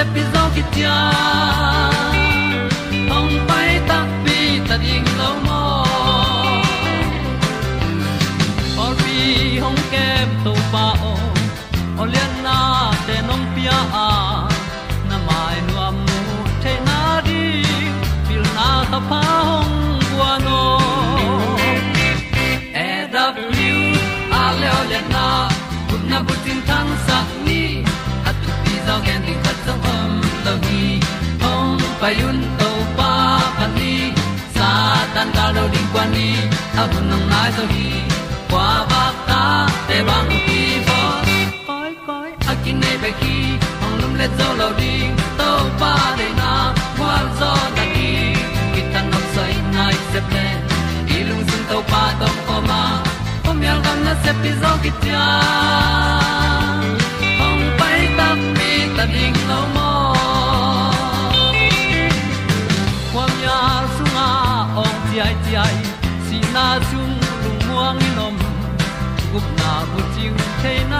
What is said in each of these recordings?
yal gam na pi zo ki tia hong to pa pa ni, sa tan ga do di kwan ni, a bu nang mai zo hi. Kwa ba ta te bang ki bo. Koi koi, a kin nei ba ki, ong lum le zo lo di. To pa de na kwa zo ta ki. Ki tan nok sai nai se ple ilung sun to pa tom ko ma. Pom yal gam na se pi zo ki ta came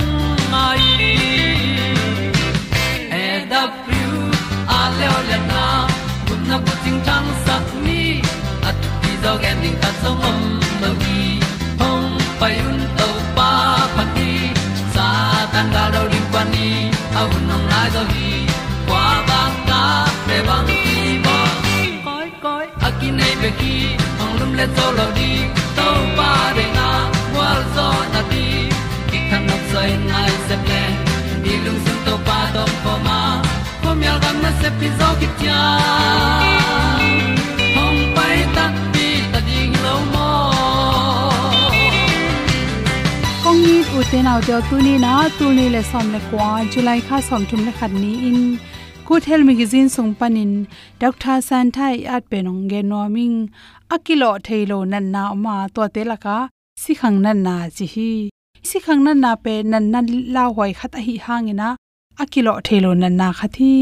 ting tang sắc ni at ti zo gen ding ta sống om lo gi hong pai un to pa pa ti. Sa tan ga do ri pa ni. Au nong lai do gi kwa ba ta pe bang đi. Bo koi koi akine ki nei pe ki ong lum le zo lo di to pa de na wa zo na ti. Ki kan nok sai nai se ple ni lung sun to pa do pa ma. Pom yal gam na se pi zo ki tia เป็นเอาเจ้ตัวนี้นะตัวนี้เลยสอมเลยกว่าจุลัยค่าสองทุ่มเลยขัดนี้อินกูเทลมิกิซินส่งปนินดอกทาร์ซันไทยอาจเป็นองเกนอมิงอากิโลเทโลนันนาออกมาตัวเตละกะสิขังนันนาจิฮีสิขังนันนาเป็นนันนันลาหอยคัดหิห่างนะอากิโลเทโลนันนาขัดที่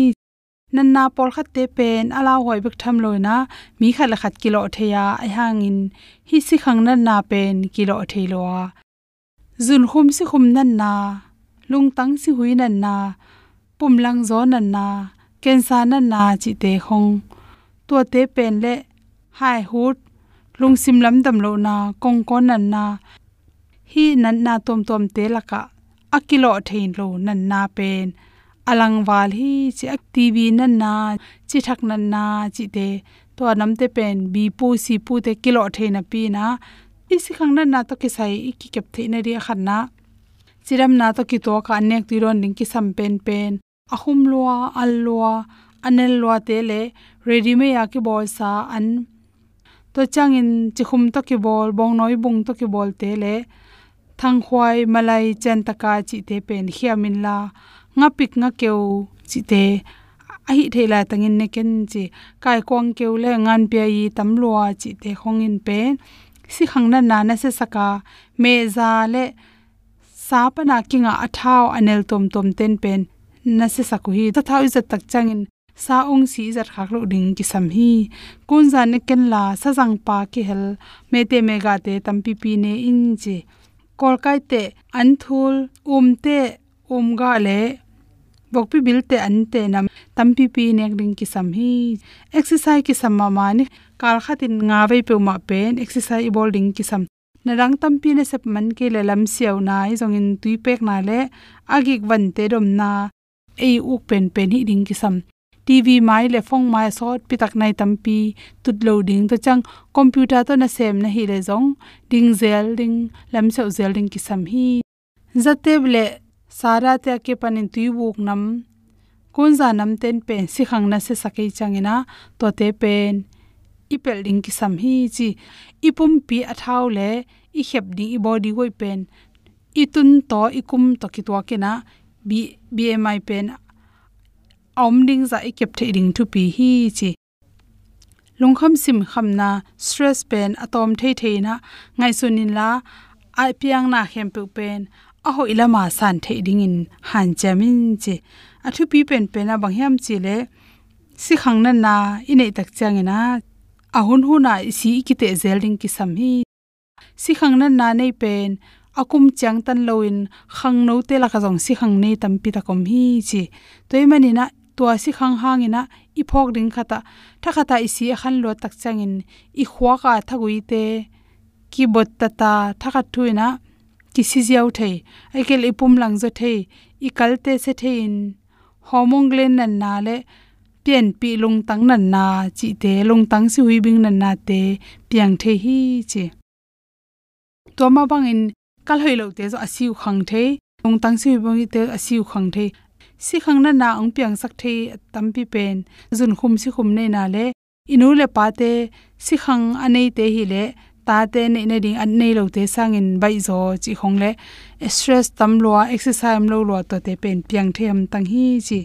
นันนาปอลขัดเตเป็นอาลาหอยบึกทำเลยนะ มีขัดละขัดกิโลเทียไอห่างอินฮิสิขังนันนาเป็นกิโลเทโล zun khum si khum nan na lung tang si hui nan na pum lang zo nan na ken sa nan na chi te khong. To te pen le, hai hut lung sim lam dam lo na, kong kon nan na. Hi nan na tom tom te laka akilo thein lo nan na pen. Alang wal hi chi ak tv nan na, chi thak nan na chi te. To nam te pen, bi pu si pu te kilo theina pi na isi khang na na to ki sai ki kep the na ri khan na chiram na to ki to ka nek ti ron ding ki sam pen pen. Ahum loa, al loa, anel loa te le ready me ya ki bol sa an. To changin chi khum to ki bol, bong noi bung to ki bol te le thang khwai, malai, chen taka chi te pen hiamin la. Nga pik nga keu chi te. Ahi hi thela tangin ne ken chi. Kai kwang keu le, ngan pe yi tam lua chi te khongin pen si khang na na na se saka me za le sa pa na kinga athao anel tom tom ten pen na se saku hi. Ta thau izat tak changin sa ong si zat khak lo ding ki sam hi kun za ne ken la sa jang pa ki hel me te me ga te tam pi pi ne in chi kol kai te an thul um te um ga le bok pi bil te an te nam tam pi pi nek ring ki sam hi. Exercise ki sam ma ma ni kal khatin nga ve pe ma pen. Exercise bol ring ki sam na rang tam pi ne sep man ke le lam siaw na i zong in tui pek na le. Agik van te dom na. Ei uk pen pen hi ring ki sam tv mai le phong mai sot pitak nai tampi. Tut loading to chang. Computer to na sem na hi le zong. Ding zel ding. Lam siaw zel ding ki sam hi. Zateb le sara te ke panin tui buk nam kun za nam ten pen si khang na se sakai changena to te pen i pelding ki sam hi chi ipum pi athau le i khep ding i body goi pen i tun to i kum to ki to ke na b bmi pen om ding za ikep the ding thu pi hi chi lungkham sim khamna stress pen atom thei thei na ngai sunin la ai piang na hem pen a ho ilama san the ding in han chamin chi a thu pi pen pen a bang hiam chi le, si khang na na ine tak chang ina a hun hu na si ki te zel ding ki sam hi. Si khang na na nei pen, akum chang tan loin khang no te la ka jong si khang nei tam pi ta kom hi chi toy mani na tua si khang hang ina, i phok ding khata. Tha khata i si khan lo tak changin i khwa ka thagui te, ki bot ta ta, tha kha thuina ki si jiau the ai kel ipum lang zo the i kal te se thein homong glen nan na le. Pian pi lung tang nan na. Chi te lung tang si hui bing nan na te. Piang the hi che. To ma bang in. Kal hoi lo te zo asiu khang the lung tang si hui bang te asiu khang the si khang na na ang piang sak the tampi pen. Zun khum si khum nei na le. Inu le pa te. Si khang anei te hi le ta te nei na ding an nei lo te sang in bai zo chi khong le stress tam lo exercise lo lo to te pen piang them tang hi chi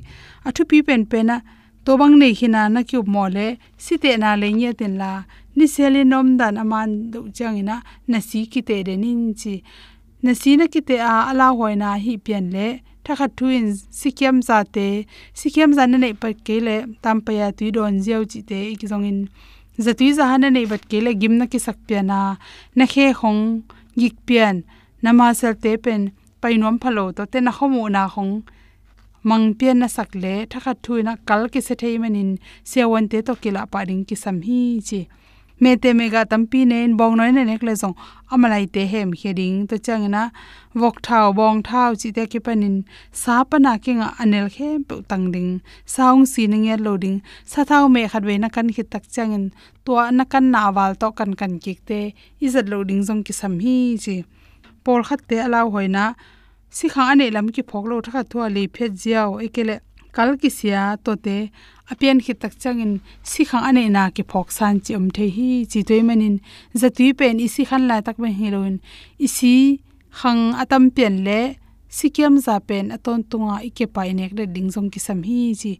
a thu pi pen pen na to bang nei khina na kyu mo le si te na le nya ten la ni se le nom dan aman do chang ina na si ki te de nin chi na si na ki te a ala hoi na hi pian le thakha thuin sikiam za te sikiam za na nei pat ke le tam pa ya tu don jiao chi te ki zong in zatui za han nei bat ke le gim ki sak na na khe khong gik pian nama sel te pen painom phalo to te na khomu na khong mang pian na sakle, thakha thuina kal ki se thei manin sewon te to kila pa ding ki sam hi chi me te me ga tampi nen bong noi ne nek le zong. Amalai te hem heding to changna wok thau bong thau chi te ki panin sa pana ki nga anel khe, pu tang ding. Saung si ning ya loading sa thau me khat we na kan khit tak changin to na kan na wal to kan kan ki te. Izat loading zong ki sam hi chi. Pol khat te alaw hoina si kha ane lam ki phok lo thakha thua le phe jiao. Ekele kal ki sia to te apian khit tak changin si khang ane na ki phok san chi om the hi chi toy manin zatui pen isi khan la tak ba heroin isi khang atam pen le sikiam za pen aton tunga ike pai nek de ding jong ki sam hi chi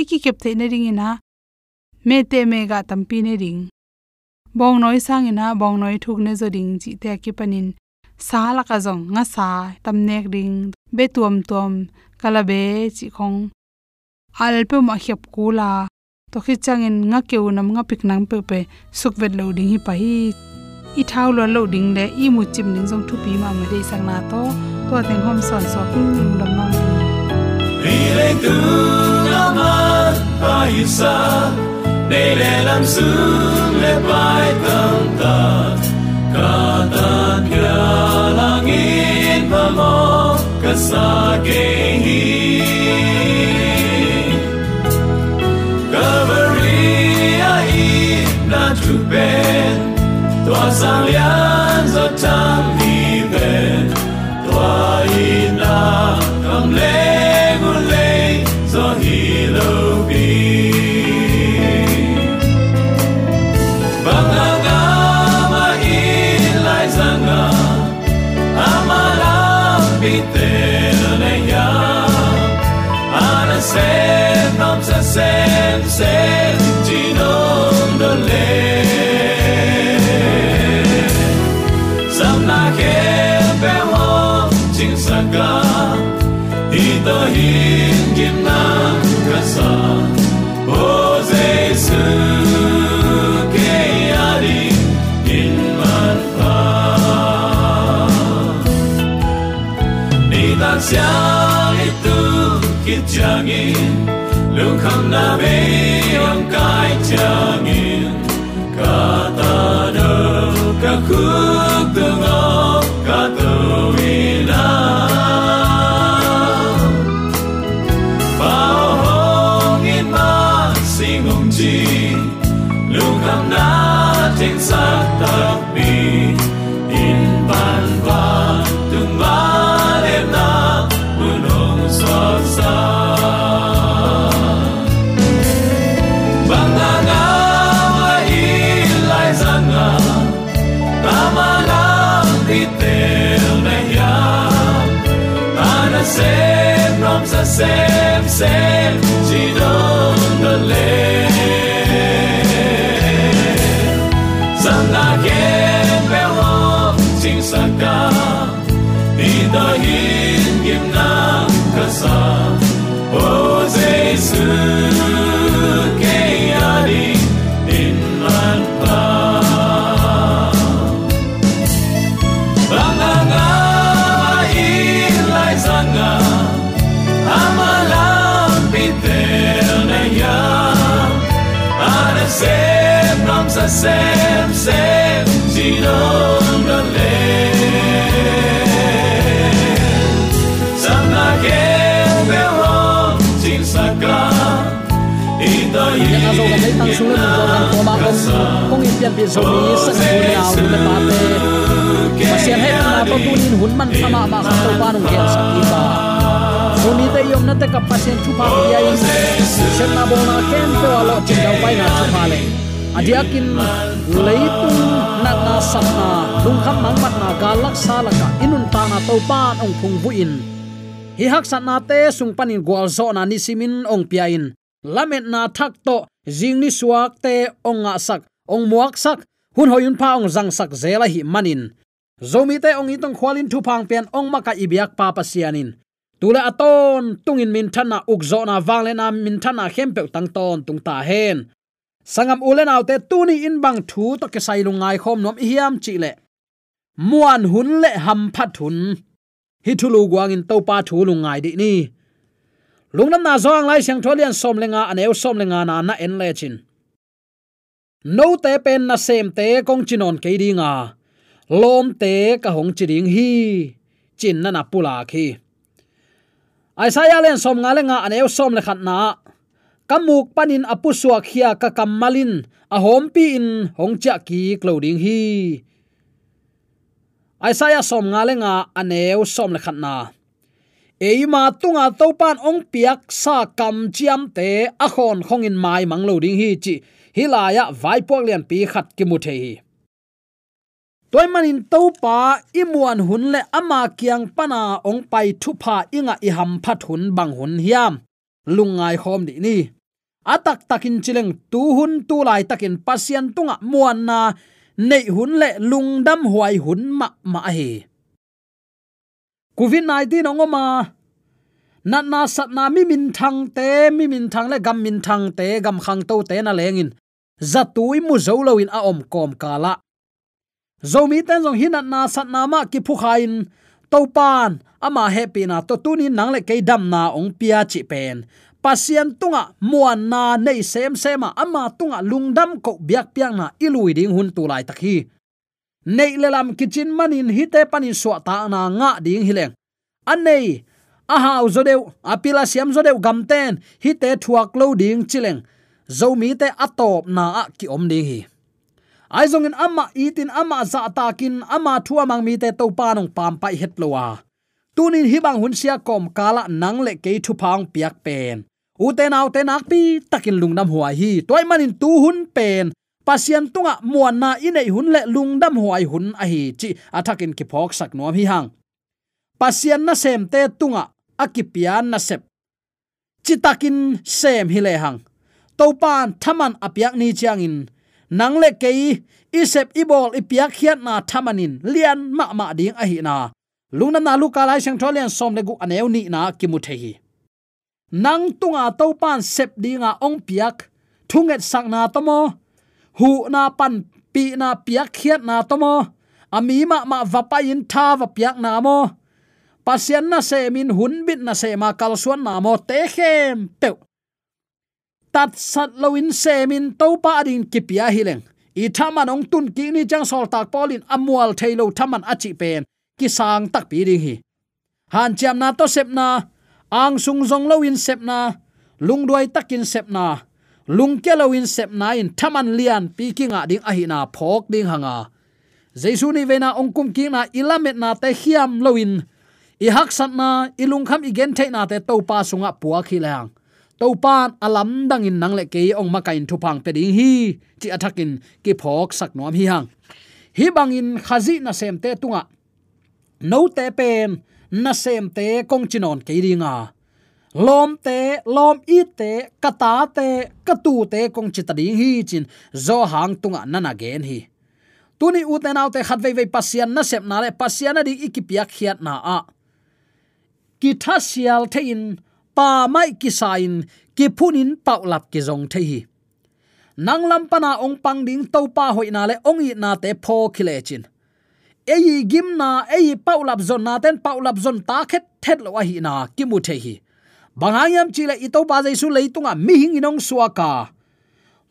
iki kep the na ring ina me te me ga tampi ne ring bong noi sang ina bong noi thuk ne zo ding chi te ki panin sa la ka jong nga sa tam nek ring be tuam tuam kala be chi khong alpe ma khep kula to khi changin nga keu nam nga pik nang pe pe. Suk vet lo ding hi pa hi. I thau lo lo ding le i mu chim ning jong thu pi ma ma de sang na to. To teng hom son so king ning lam ma ri le tu na ma pa hi sa. Để le lam su le pai tam ta. Ka ta kia la ngin pa mo ka sa ge hi. Tu ben Tua sang lian zo tam mi ben Tua ina kam le ngu le zo hi to hin kim sa o Jesus ke ari in man pa ni tan itu kit changin na be kai changin ka ta do ka sung le ko kan ko ma ko kong in pian pian so ni san ko ni au le pa te pasian he na to nin hun man sama ma kha to pa nong gen sa ki ba so ni te yom na te ka pa sian chu pa ya ai sian na bo na ken pe wa lo chin dau pai na chu pa le adiakin leitung na na sam na lung kham mang mat na galak sa la ka inun ta na to pa ong phung bu in hi hak sat na te sung panin gwal zo na ni simin ong pia in lamet na thak to jing ni suak te onga sak, ong muak sak. Hun hoyun pa ong zang sak zela hi manin. Zomi te ong itong khwalin thu phang pian ong maka ibyak pa pasianin tule aton tungin min thana ukzo na wangle na min thana khempe tang ton tung ta hen. Sangam ulen autte tuni in bang thu to ke sai lungai khom nom hiam chi le. Muan hun le ham phat hun. Hi thulu guang in to pa thu lungai di ni lungnam na zong lai siang tholian som lenga aneu som lenga na na en le chin. No te pen na sem te kong chinon ke dinga lom te ka hong chiring hi. Chin na na pula khi. Isaiah len som nga lenga aneu som le khat na. Kamuk panin apu suak khia ka kamalin a hom pi in hong cha ki clothing hi. Isaiah som nga lenga aneu som le khat na eima tunga topan ong piak sa kam chiam te a khon khongin mai manglo ding hi chi. Hilaya vai pok lian pi khat ki mu the hi. Toy manin topa imuan hun le ama kiang pana ong pai thu pha inga i ham phat hun bang hun hiam. Lungai khom di ni. Atak takin chileng tu hun tu lai takin pasian tunga muan na nei hun le lungdam huai hun ma ma hi covid 19 ongoma na na sat na mi min thang te mi min thang le gam min thang te, gam khang to te na lengin. Zatui mu zo lo in a om kom kala. Zomi ten zong hin na sat na ma ki phu khain to pan ama happy na to tunin nang le ke dam na ong pia chi pen. Pasien tunga muan na nei sem sema ama tunga lungdam ko biak piang na ilui ding hun tu lai takhi nei lelam kitchen manin hite panin so ta na nga ding hileng anei a hau zo deu apila siam zo deu gamten hite thuak lo ding chileng zomi te atop na a ki om ding hi. Ai zong in ama, itin ama za takin ama thua mang mi te to pa nong pam pai het lowa tunin hi bang hun sia kom kala nang le ke thu phang piak pen. U te nau te nak pi, takin lungnam huai hi, toy manin tu hun pen pasian tunga muan na inei hun le lungdam huai hun a hi chi athakin ki phok sak nuam hi hang. Pasian na sem te tunga akipian na sep. Chitakin sem hi le hang. Topan thaman apiak ni changin nang le kei isep ibol ipiak hiat na thamanin lian ma ma ding a hi na. Lungna na lu kalai sang tholian som le gu aneu ni na kimuthe hi. Nang tunga topan sep dinga ong piak, thunget sak na tomo hu na pan, pi na piak, khiat na tomo ami ma ma vapa in tha, va piak na mo. Pasian na se min, hun bit na se ma kal suan na mo. Te khem pe tat sat loin se min to pa din kipia hileng i thaman ong tun ki ni chang sol tak polin amual thailo thaman achi pen. Ki sang tak pi ding hi. Han cham na to sep na. Ang sung zong lo in sep na. Lung duai takin sep na lung ke sep na in thaman lian pi ki ah ding ahina phok ding hanga. Jesu ni vena ongkum king na ilamet na te hiam loin, i hak sat na ilung kham igen the na te topa sunga puwa khilang lang alam dang in nang le ke ong ma kain thu pang pe ding hi chi athakin ki phok sak nom hi hang. Hi bangin khazi na sem te tunga. No te pen na sem te kong chinon ke ringa lom te, lom i te, kata te, katu te kong chitadi hi chin. Zo hang tunga nana gen hi. Tuni u te nau te khat vei vei pasian na sep na le. Pasian di ikipiak khiat na a. Ki thasial the in, pa mai ki sain ki phunin paulap ki zong the hi. Nang lam pana ong pang ding to pa hoi na le ong i na te pho khile chin. Ei gim na, ei paulap zon na ten paulap zon ta khet, thet lo hi na ki mu the hi bangayam chile ito pa jaisu leitunga mi hing inong suaka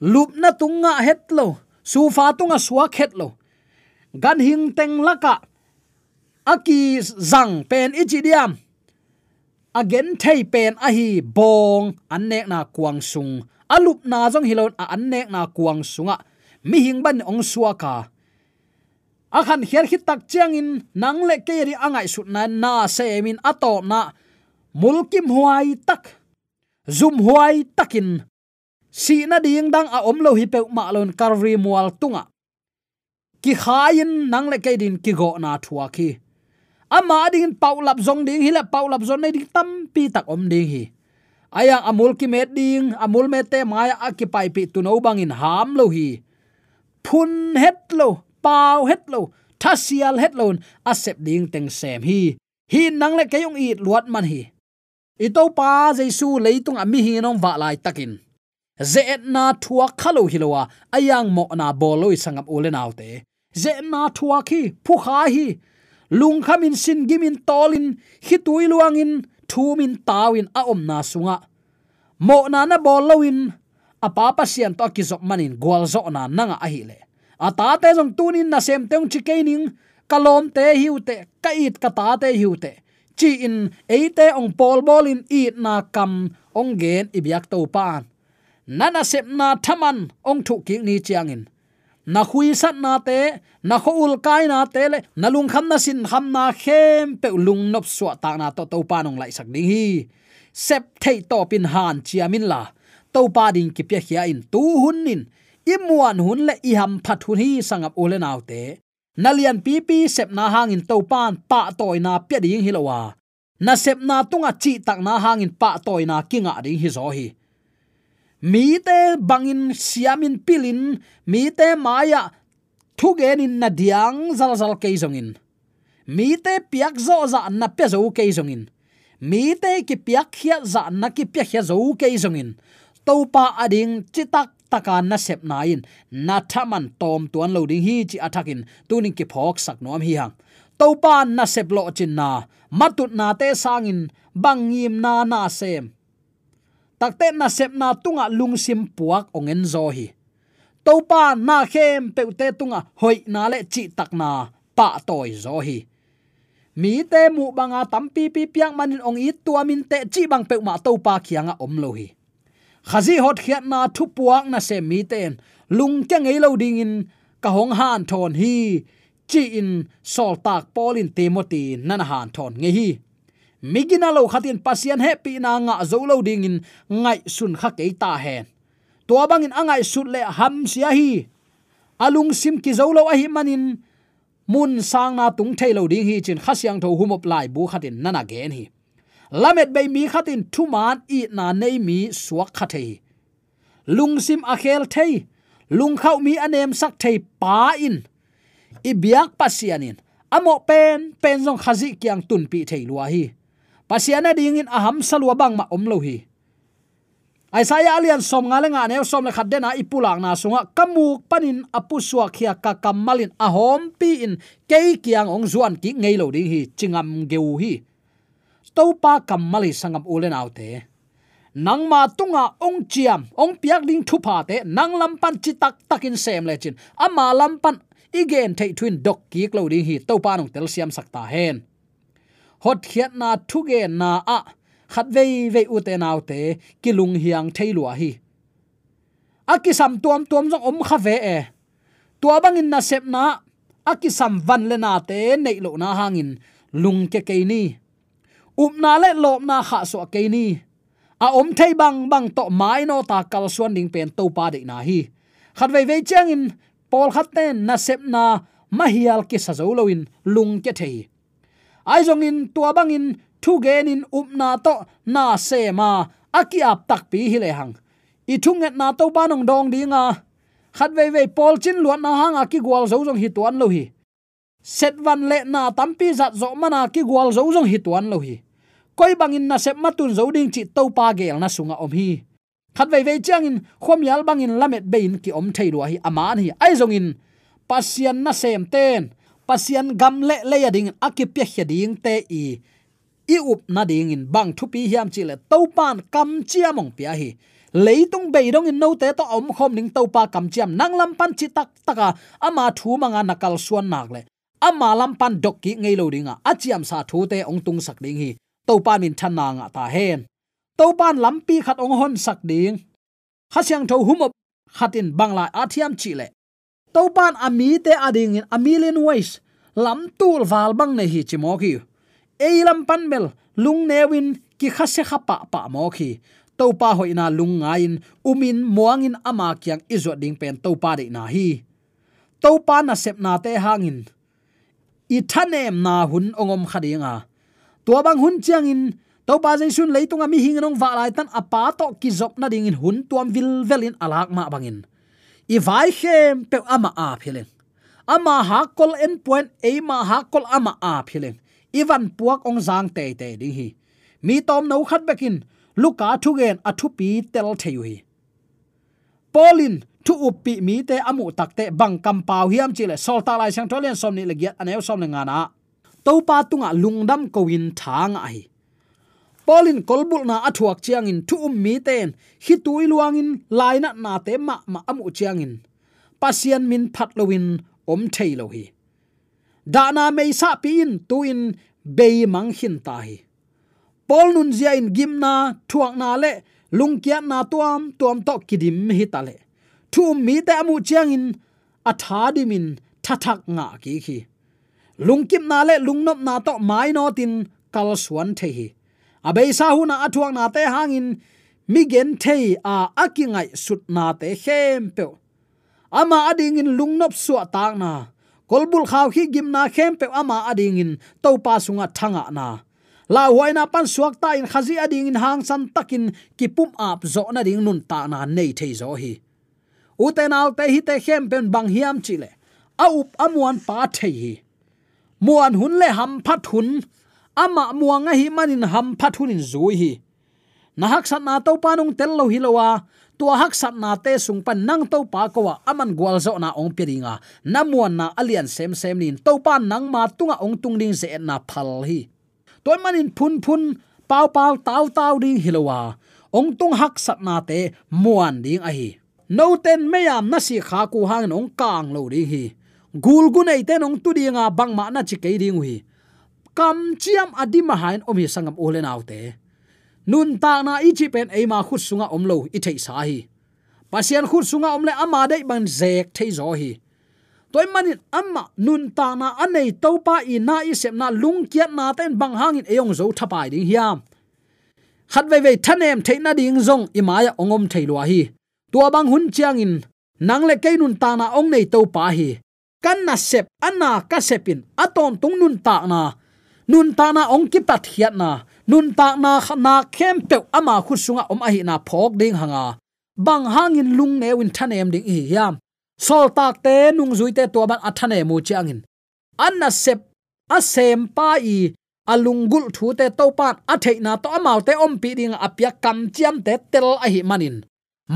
lup na tunga hetlo sufa tunga suak hetlo gan hing teng laka aki zang pen ichidiam again thei pen a hi bong annek na kuang sung. Alup na jong hilon, a annek na kuang sunga. Mi hing ban ong suaka akhan hier hit tak chiang in, nang le ke ri angai sut na na se min ato na mulkim huai tak zum huai takin si na ding dang a à om lo hi pe ma lon karri mual tunga. Ki khain nang le ke din ki go na thua ki. Ama ding paulap zong ding hi la paulap zon nei ding tam pi tak om ding hi. Aya amul ki met ding amul me te maya akipai pi tu no bangin ham lo hi. Phun het lo pau het lo thasial het lon asep ding teng sem hi. Hi nang le kayong i luat man hi ito pa jesu leitung ami hi wa lai takin. Ze na thua khalo hilowa, ayang mo na boloi sangam ule naute. Ze na thua khi phu kha hi. Lung khamin sin gimin tolin hi tui luangin, thumin tawin a om na sunga. Mo na na bolowin apa pa sian to ki zop manin gwal zo na nanga a hi le ata te jong tunin na sem teung chikening kalom te hiute, kait ka ta te hiute chi in eite ong pol bolin i na kam ong gen ibyak to pan nana sep na thaman ong thu ki ni chiangin na hui sat na te, na kho ul kai na te le, na lung kham na sin kham na khem pe lung nop suwa ta na to to pa nong lai sak ding hi. Sep thei to pin han chiamin la. To pa ding ki pya khia in tu hun nin. Imuan hun le i ham phat hun hi sangap ole naw te nalian pi pi sep na hangin topan pa toina pya ding hilowa na sep na tunga chi tak na hangin pa toina kinga ding hi zo hi. Mi te bangin siamin pilin, mi te maya thugenin na diang zal zal ke zongin. Mi te piak zo za na pe zo ke zongin. Mi te ki piak khia za na ki piak khia zo ke zongin. Topa ading chitak taka na sep na in na thaman tom tuan lo ding hi chi athakin tunin ki phok sak nom hi hang. Topa na sep lo chin na. Matut na te sangin bangim na na sem. Takte na sep na tunga lungsim puak ongen zo hi. Topa na khem peute tunga hoi na le chi tak na pa toy zo hi. Mi te mu banga tam pi piang manin ong i tuamin te chi bang pe ma topa khianga om lo hi khazi hot khiat na thu puang na se mi ten. Lung ke ngei lo ding in ka hong han thon hi, chi in sol tak polin timothy nan han thon nge hi. Migina lo khatin pasian happy na nga zo lo ding in ngai sun kha ke ta hen. To bang in angai sut le ham sia hi. Alung sim ki zo lo a hi manin mun sang na tung thailo ding hi chin khasyang tho humop lai bu khatin nana gen hi lamet bei mi khatin thuman i na nei mi suak kha thei. Lungsim akhel thei. Lung khau mi anem sak thei pa in. I biak pasianin amo pen pen jong khazi kyang tun pi thei lua hi. Pasiana ding in aham salwa bang ma om lo hi. Isaiah alian som nga le nga ne, som le khat dena ipulang na sunga. Kamuk panin apu suwa khia ka kamalin ahom pi in. Ke kiang ong zuan ki ngei lo ding hi, chingam geu hi topa kamali sangam ulen autte. Nang ma tunga ong chiam, ong piak ding thu pa te, nang lampan chi tak takin sem le chin. Ama lampan igen thei twin dok ki klo ding hi topa nong tel siam sakta hen. Hot khiat na thu ge na a khát vei vei u te nau te ki lung hiang thailua hi. Aki sam tuam tuam jong om kha ve e. Tua bangin na sep na aki sam van le na te, nei lo na hangin lung ke ke ni up na le lop na kha so ke ni. À, A om thei bang bang to mai no ta kal suan ding pen to pa de na hi. Khat vei vei chang in pol khat ten na sep na mahial ki sa zo loin lung ke thei ai jong in, tua bang in, thu genin upna to na se ma aki ap tak pi hi le hang i thung nget na to banong dong dinga khat ve ve pol chin luat na hanga ki gwal zo jong hi tuan lo hi. Set van le na tampi zat zo mana ki gwal zo jong hi tuan lo hi koi bangin na sep matun zo ding chi to pa gel na sunga om hi. Khat vei vei chang in, khom yal bangin lamet bein ki om thei ro hi aman hi. Ai zong in, pasian na sem ten, pasian gam le le ya ding akipya hya ding te i. I up na ding in, bang thu pi hiam chi le to pan kam chia mong pia hi. Leitung bei dong in no te to om khom ning to pa kam chiam. Nang lam pan chi tak taka ama thu manga nakal suan nak le. Ama lam pan dok ki ngei lo dinga achiam sa thu te ong tung sak ding hi to pan min than na nga ta hen. To pan lam khat ong hon sak ding. Khasyang tho humop khatin bangla athiam chi le to pan ami te ading in amilin ways lam tul wal bang ne hi chi mo ki pan mel lung newin ki khase khapa pa mo khi to pa hoina lung ngain umin muangin ama kyang izo ding pen to pa de na hi. To pa na sep na te hangin. I thanem na hun ongom khadinga tua bang hun chiang in to pa jai sun leitunga ami hing nong wa lai tan apa to ki zop na ding in hun tuam vil velin alak ma bangin i vai khem pe ama a phileng ama ha kol en point e ma ha kol ama a phileng ivan puak ong jang te te ding hi. Mi tom no khat bekin luka thu gen athu pi tel theu hi. Polin thu upi mi te amu takte bang kam pau hiam chile sol ta lai sang tholen som ni le anew som le ngana topa tunga lungdam kowin thang ai. Polin kolbul na athuak chiang in thu um mi ten. Hi tui luang in laina na te ma ma amu chiang in pasian min phat lowin om thei lo hi. Dana mei sa pi in tu in be mang hin ta hi. Pol nun zia in gimna thuak na le, lung kia na tuam tuam to kidim hi ta le. Thu um mi te amu chiang in a tha dimin nga ki khi lungkim na le lungnop na to mai no tin kal suan the hi. Abei sa hu na athuang na te hangin, mi gen thei a akingai sut na te hem pe ama ading in lungnop suwa ta na. Kolbul khaw khi gimna hem pe ama ading in to pa sunga thanga na. La huaina pan suak ta in khazi ading in hang san takin kipum ap zo na ding nun ta na nei thei zo hi. U te te hi te hem pen bang hiam chile a up amuan pa thei hi muan hun le ham phat hun. Ama muanga hi manin ham phat hun in zui hi. Na hak sat na to panung tel lo hi lowa tua hak sat na te sung pan nang to pa ko wa. Aman gwal zo na ong piringa na muan na alian sem sem nin to pan nang ma tunga ong tung ding se na phal hi. Toy manin phun phun pau pau tau tau ding hilowa ong tung hak sat na te muan ding a hi. No ten meyam na si kha ku hang ong kang lo ding hi gul gu nei ten ong tu dinga bang ma na chi ke ding hi kam chiam adi hain om hi sangam ole naute nun ta na ichi pen e ma khut sunga omlo i thei sa hi. Pasian khut sunga omle ama dei ban zek thei zo hi. Toy manin amma nun ta na anei to pa i na i sem na lung kiat na ten bang hangin eyong zo thapai ding hiam. Khat ve ve thanem theina ding zong imaya ongom lo hi. Tua bang hun chiang in. Nang le ke nun ta na ong nei to pa hi kan na sep anna ka sepin aton tung nun ta na. Nun ta na ong ki pat hiat na. Nun ta na na khem pe ama khu sunga om a hi na phok ding hanga. Bang hangin lung ne win thanem ding hi yam sol tak te nung zui te to ban athane mu chiangin anna sep a sem pa i alungul thu te to pan a theina to amau te om pi ding apia kam chiam te tel a hi manin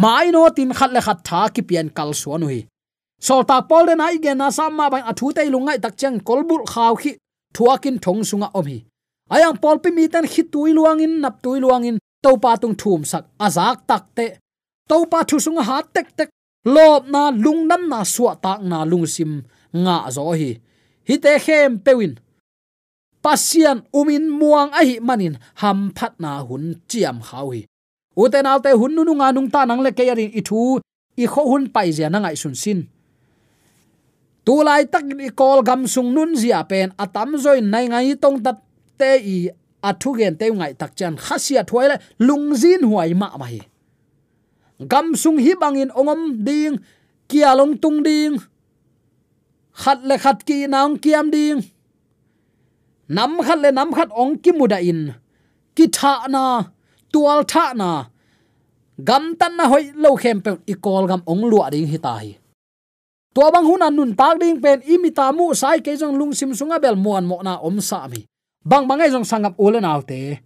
mai no tin khat le khat tha ki pian kal suanui hui sol ta pol den ai gen na sam ma bang athu te lungai tak chang kolbul khaw khi thuakin thong sunga om hi. Ayang pol pi mi tan khi tui luangin nap tui luangin to pa tung thum sak azak tak te. To pa thu sunga ha tek tek lob na lung nam na suwa tak na lung sim nga zo hi. Hi te khem pewin pasian umin muang ahi manin, ham phat na hun chiam khawi uten alte hun nu nga nung ta nang le ke yarin i i kho hun pai zia na ngai sun sin tu lai tak i kol gam sung nun zia pen atam zoi nai ngai tong tat te i athu gen te ngai tak chan. Khasia thuai le lungzin huai ma ma hi gam sung hi bangin ongom ding, kia long tung ding. Khát le khát ki naung kiam ding. Nam khát le nam khát ong ki muda in. Ki tha na, tual tha na. Gam tan na hoi lo khem pe, i kol gam ong lua ding hi ta hi to bang hun an nun tak ding pen imita mu sai ke jong lung sim sunga bel muan mo na om sa mi. Bang bangai jong sangap ulen autte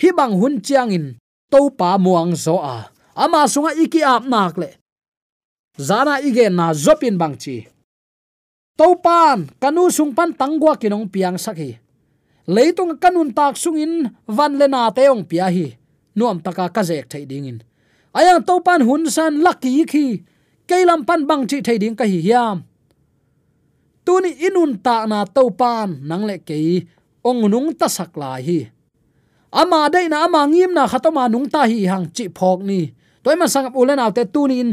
hi bang hun chiang in to pa muang zo a. Ama sunga iki ap nak le. Zana ige na zopin bang chi. To pan, kanu sung pan tangwa kinong piang sakhi leitung kanun tak sungin van le na teong pia hi. Nuam taka ka jek thai ding in. Ayang to pan hun san lucky khi keilam pan bang chi thai ding ka hi hiam. Tuni inun ta na to pan nang le ke ong nung ta sak lai hi. Ama dei na ama ngim na khatoma nung ta hi hang chi phok ni. Toy ma sang ulen te tuni in,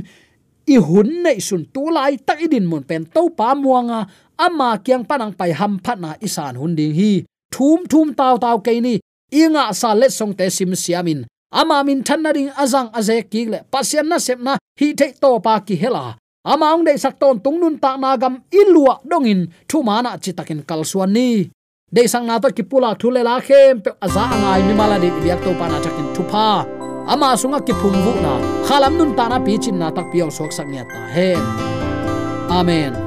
i hun nei sun tu lai tak idin mun pen to pa muanga, ama kyang panang pai ham phat na isan hun ding hi. Thum thum taw taw ke ni inga sa le song te sim siamin ama min thanna ding azang aze ki le. Pasian na sep na hi the to pa ki hela. Ama ong dei sak ton tung nun ta na gam ilua dongin thu mana chi takin kal suan ni. De sang na to ki pula thu le la khem pe aza angai mi mala de biak to pa na takin thu pa. Ama sunga ki phum vu na. Khalam nun ta na pi chin na tak piaw sok sak nya ta he amen.